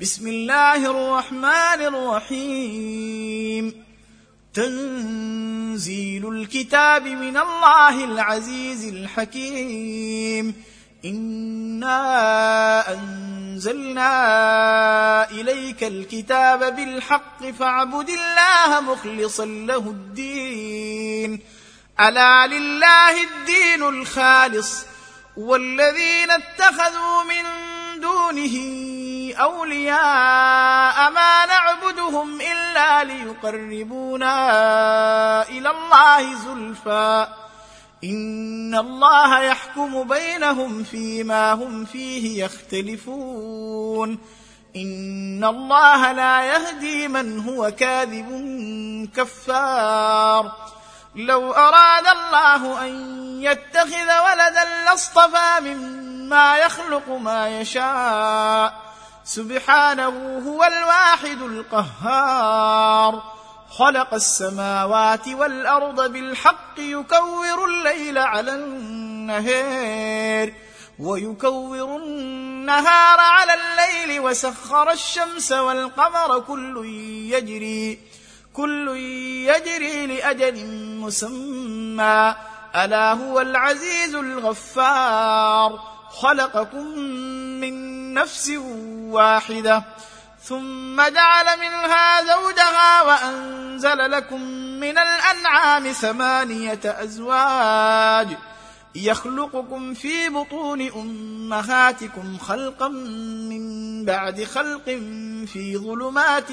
بسم الله الرحمن الرحيم تنزيل الكتاب من الله العزيز الحكيم انا انزلنا اليك الكتاب بالحق فاعبد الله مخلصا له الدين الا لله الدين الخالص والذين اتخذوا من دونه أولياء ما نعبدهم إلا ليقربونا إلى الله زلفى. إن الله يحكم بينهم فيما هم فيه يختلفون. إن الله لا يهدي من هو كاذب كفار. لو أراد الله أن يتخذ ولدا لاصطفى مما يخلق ما يشاء. سبحانه هو الواحد القهار. خلق السماوات والأرض بالحق يكور الليل على النهار ويكور النهار على الليل وسخر الشمس والقمر. كل يجري كل يجري لأجل مسمى. ألا هو العزيز الغفار. خلقكم من نفس واحدة. ثم جعل منها زوجها وأنزل لكم من الأنعام ثمانية أزواج. يخلقكم في بطون أمهاتكم خلقا من بعد خلق في ظلمات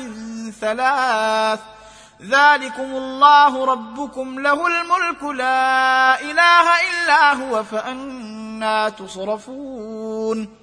ثلاث. ذلكم الله ربكم له الملك لا إله إلا هو فأنا تصرفون.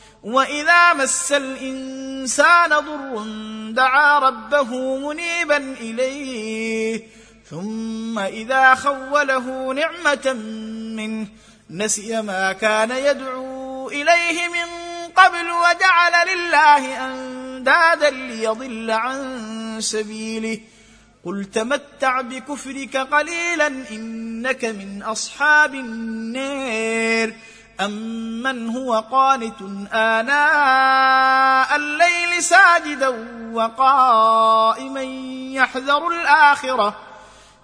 وإذا مس الإنسان ضر دعا ربه منيبا إليه ثم إذا خوله نعمة منه نسي ما كان يدعو إليه من قبل وجعل لله أندادا ليضل عن سبيله. قل تمتع بكفرك قليلا إنك من أصحاب النار. امن هو قانت آناء الليل ساجدا وقائما يحذر الآخرة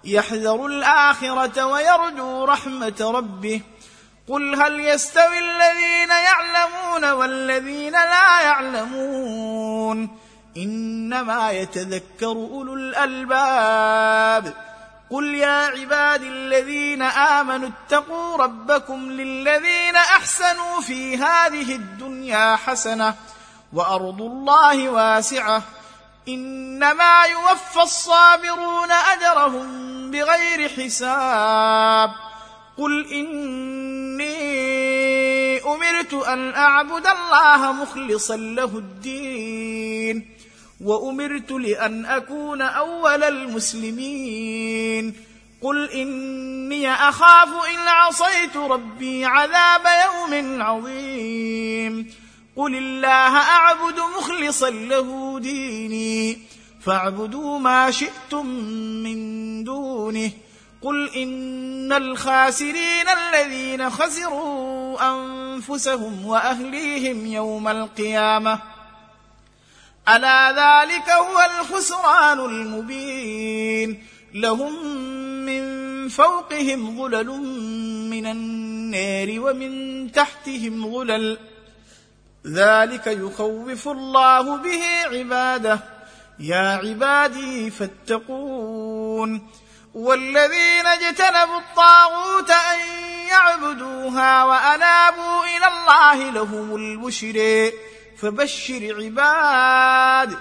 يحذر الآخرة ويرجو رحمة ربه. قل هل يستوي الذين يعلمون والذين لا يعلمون؟ إنما يتذكر أولو الألباب. قل يا عباد الذين امنوا اتقوا ربكم للذين احسنوا في هذه الدنيا حسنه وارض الله واسعه انما يوفى الصابرون اجرهم بغير حساب قل اني امرت ان اعبد الله مخلصا له الدين وأمرت لأن أكون أول المسلمين. قل إني أخاف إن عصيت ربي عذاب يوم عظيم. قل الله أعبد مخلصا له ديني. فاعبدوا ما شئتم من دونه. قل إن الخاسرين الذين خسروا أنفسهم وأهليهم يوم القيامة. ألا ذلك هو الخسران المبين لهم من فوقهم ظلل من النار ومن تحتهم ظلل ذلك يخوف الله به عباده يا عبادي فاتقون والذين اجتنبوا الطاغوت أن يعبدوها وأنابوا إلى الله لهم البشر فبشر عباد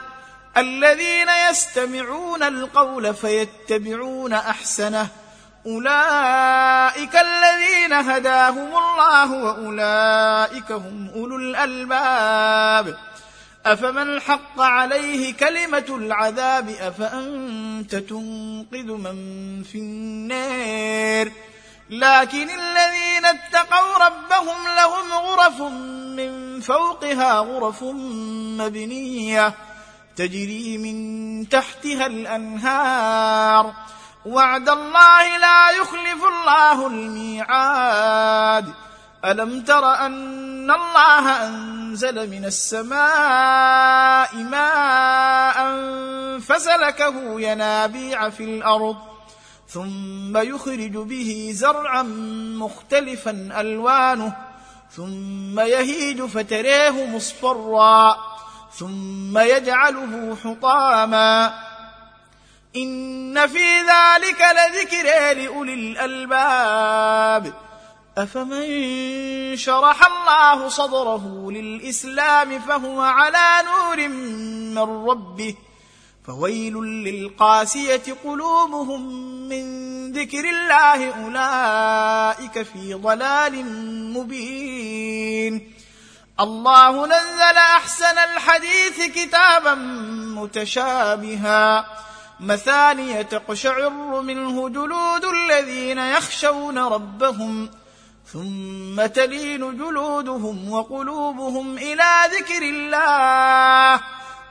الذين يستمعون القول فيتبعون أحسنه. أولئك الذين هداهم الله وأولئك هم أولو الألباب. أفمن حق عليه كلمة العذاب؟ أفأنت تنقذ من في النار؟ لكن الذين اتقوا ربهم لهم غرف من فوقها غرف مبنية تجري من تحتها الأنهار. وعد الله لا يخلف الله الميعاد. ألم تر أن الله أنزل من السماء ماء فسلكه ينابيع في الأرض. ثم يخرج به زرعا مختلفا ألوانه ثم يهيج فتريه مصفرا ثم يجعله حطاما. إن في ذلك لذكرى لأولي الألباب. أفمن شرح الله صدره للإسلام فهو على نور من ربه. فويل للقاسية قلوبهم من ذكر الله أولئك في ضلال مبين. الله نزل أحسن الحديث كتابا متشابها. مثانية تقشعر منه جلود الذين يخشون ربهم ثم تلين جلودهم وقلوبهم إلى ذكر الله.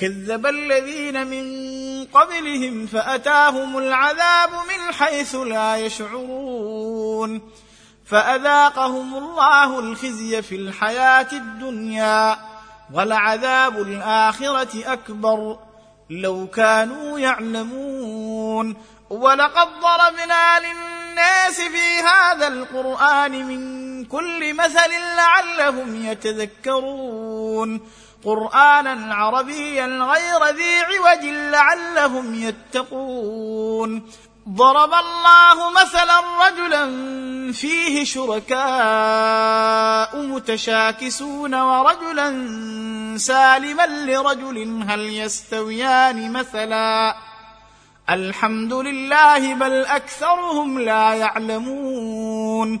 كذب الذين من قبلهم فأتاهم العذاب من حيث لا يشعرون فأذاقهم الله الخزي في الحياة الدنيا ولعذاب الآخرة أكبر لو كانوا يعلمون ولقد ضربنا للناس في هذا القرآن من كل مثل لعلهم يتذكرون قرآنا عربيا غير ذي عوج لعلهم يتقون ضرب الله مثلا رجلا فيه شركاء متشاكسون ورجلا سالما لرجل هل يستويان مثلا الحمد لله بل أكثرهم لا يعلمون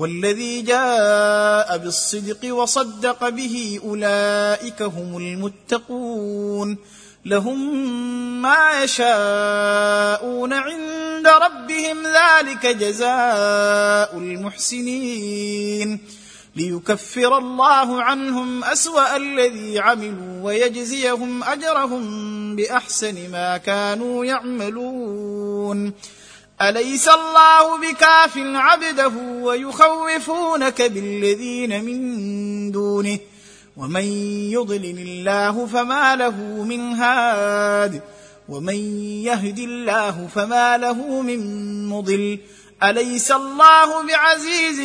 والذي جاء بالصدق وصدق به أولئك هم المتقون لهم ما يشاءون عند ربهم ذلك جزاء المحسنين ليكفر الله عنهم أسوأ الذي عملوا ويجزيهم أجرهم بأحسن ما كانوا يعملون أليس الله بكاف عبده ويخوفونك بالذين من دونه؟ ومن يضلل الله فما له من هاد. ومن يهد الله فما له من مضل. أليس الله بعزيز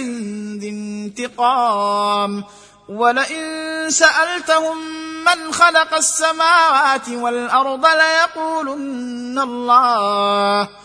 ذي انتقام؟ ولئن سألتهم من خلق السماوات والأرض ليقولن الله.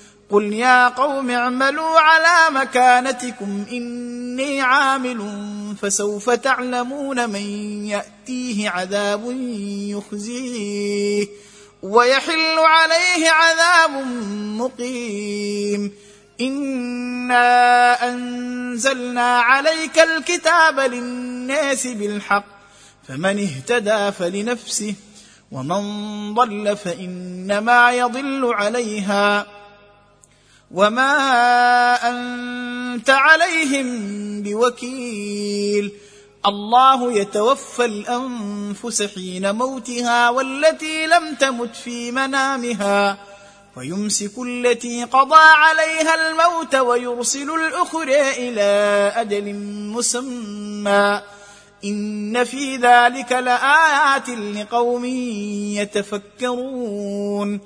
قل يا قوم اعملوا على مكانتكم إني عامل فسوف تعلمون من يأتيه عذاب يخزيه ويحل عليه عذاب مقيم إنا أنزلنا عليك الكتاب للناس بالحق فمن اهتدى فلنفسه ومن ضل فإنما يضل عليها وما انت عليهم بوكيل الله يتوفى الانفس حين موتها والتي لم تمت في منامها ويمسك التي قضى عليها الموت ويرسل الاخرى إلى أجل مسمى ان في ذلك لايات لقوم يتفكرون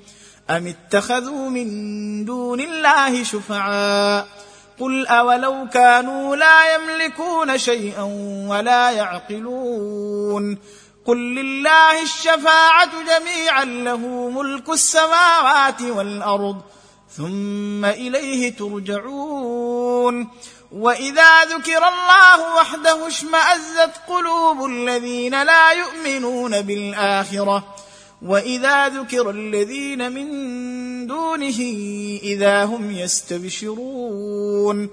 أم اتخذوا من دون الله شفعاء؟ قل أولو كانوا لا يملكون شيئا ولا يعقلون. قل لله الشفاعة جميعا له ملك السماوات والأرض ثم إليه ترجعون. وإذا ذكر الله وحده اشمأزت قلوب الذين لا يؤمنون بالآخرة. واذا ذكر الذين من دونه اذا هم يستبشرون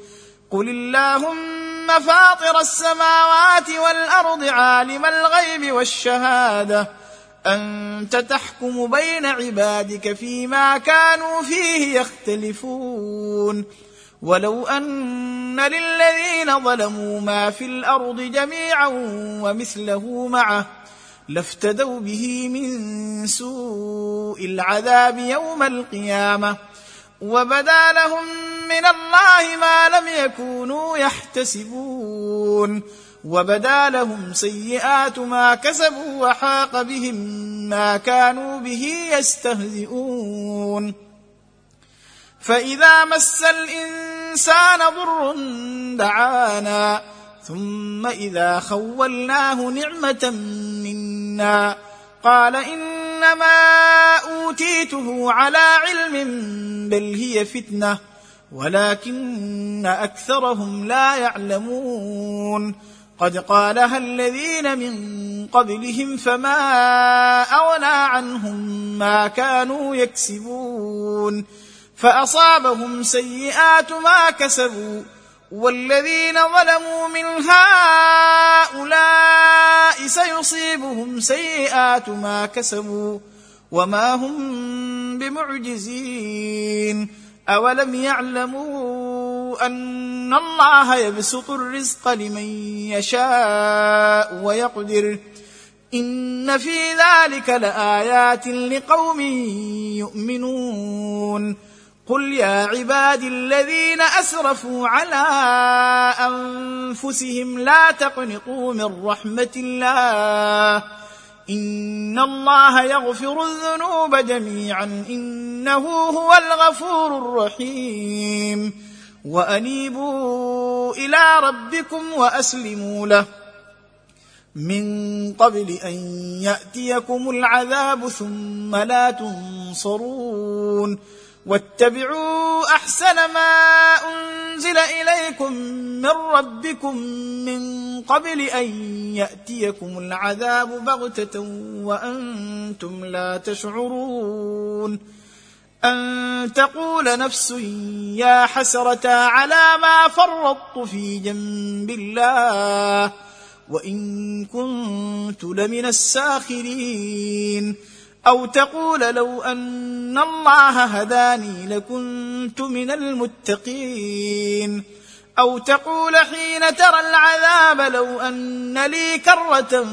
قل اللهم فاطر السماوات والارض عالم الغيب والشهاده انت تحكم بين عبادك فيما كانوا فيه يختلفون ولو ان للذين ظلموا ما في الأرض جميعا ومثله معه لافتدوا به من سوء العذاب يوم القيامة وبدا لهم من الله ما لم يكونوا يحتسبون وبدا لهم سيئات ما كسبوا وحاق بهم ما كانوا به يستهزئون. فإذا مس الإنسان ضر دعانا ثم إذا خولناه نعمة منا قال إنما أوتيته على علم بل هي فتنة ولكن أكثرهم لا يعلمون قد قالها الذين من قبلهم فما أغنى عنهم ما كانوا يكسبون فأصابهم سيئات ما كسبوا والذين ظلموا من هؤلاء سيصيبهم سيئات ما كسبوا وما هم بمعجزين. أولم يعلموا أن الله يبسط الرزق لمن يشاء ويقدر؟ إن في ذلك لآيات لقوم يؤمنون. قل يا عبادي الذين أسرفوا على أنفسهم لا تقنطوا من رحمة الله إن الله يغفر الذنوب جميعا إنه هو الغفور الرحيم. وأنيبوا إلى ربكم وأسلموا له. من قبل أن يأتيكم العذاب ثم لا تنصرون. واتبعوا أحسن ما أنزل إليكم من ربكم من قبل أن يأتيكم العذاب بغتة وأنتم لا تشعرون أن تقول نفس يا حسرة على ما فرطت في جنب الله وإن كنت لمن الساخرين أو تقول لو أن الله هداني لكنت من المتقين. أو تقول حين ترى العذاب لو أن لي كرة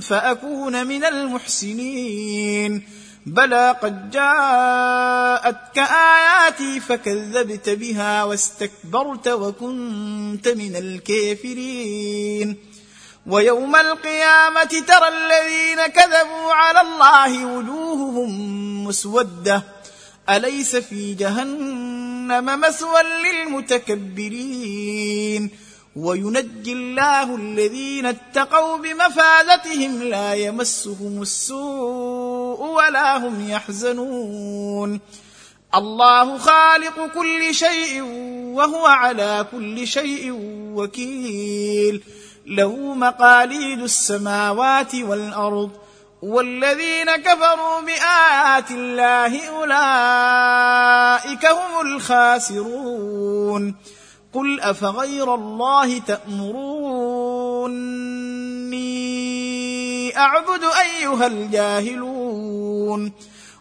فأكون من المحسنين. بلى قد جاءتك آياتي فكذبت بها واستكبرت وكنت من الكافرين. ويوم القيامة ترى الذين كذبوا على الله وجوههم مسودة. أليس في جهنم مثوى للمتكبرين؟ وينجي الله الذين اتقوا بمفازتهم لا يمسهم السوء ولا هم يحزنون. الله خالق كل شيء وهو على كل شيء وكيل. له مقاليد السماوات والأرض والذين كفروا بآيات الله أولئك هم الخاسرون. قل أفغير الله تأمروني أعبد أيها الجاهلون.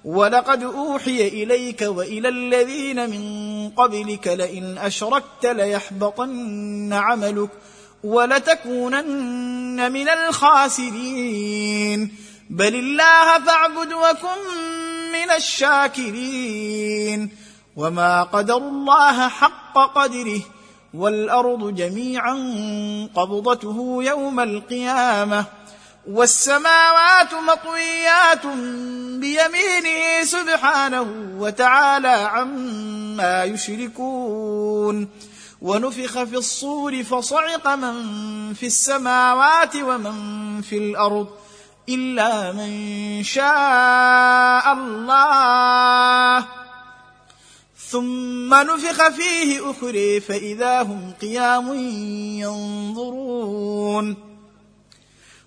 ولقد أوحي إليك وإلى الذين من قبلك لئن أشركت ليحبطن عملك. ولتكونن من الخاسرين. بل الله فاعبد وكن من الشاكرين. وما قدروا الله حق قدره والأرض جميعا قبضته يوم القيامة. والسماوات مطويات بيمينه سبحانه وتعالى عما يشركون. ونفخ في الصور فصعق من في السماوات ومن في الأرض إلا من شاء الله. ثم نفخ فيه اخري فإذا هم قيام ينظرون.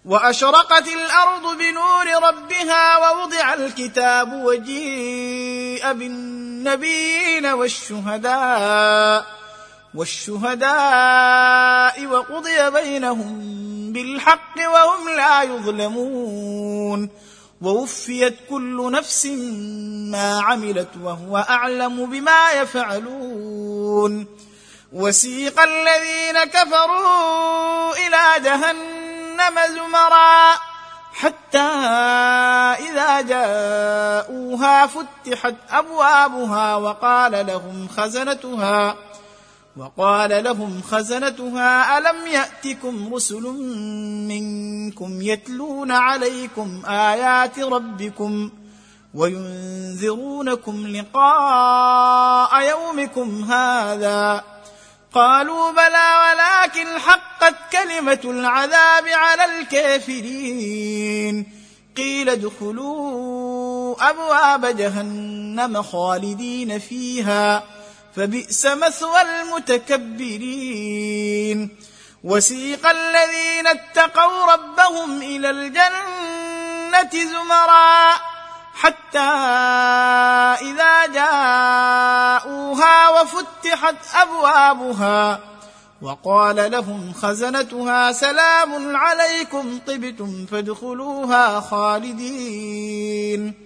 وأشرقت الأرض بنور ربها ووضع الكتاب وجيء بالنبيين والشهداء. والشهداء وقضي بينهم بالحق وهم لا يظلمون. ووفيت كل نفس ما عملت وهو أعلم بما يفعلون. وسيق الذين كفروا إلى جهنم زمرا حتى إذا جاءوها فتحت أبوابها وقال لهم خزنتها وقال لهم خزنتها ألم يأتكم رسل منكم يتلون عليكم آيات ربكم وينذرونكم لقاء يومكم هذا؟ قالوا بلى ولكن حقت كلمة العذاب على الكافرين. قيل ادخلوا أبواب جهنم خالدين فيها. فبئس مثوى المتكبرين. وسيق الذين اتقوا ربهم إلى الجنة زمرا حتى إذا جاءوها وفتحت أبوابها وقال لهم خزنتها سلام عليكم طبتم فادخلوها خالدين.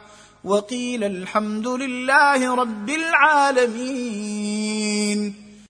وقيل الحمد لله رب العالمين.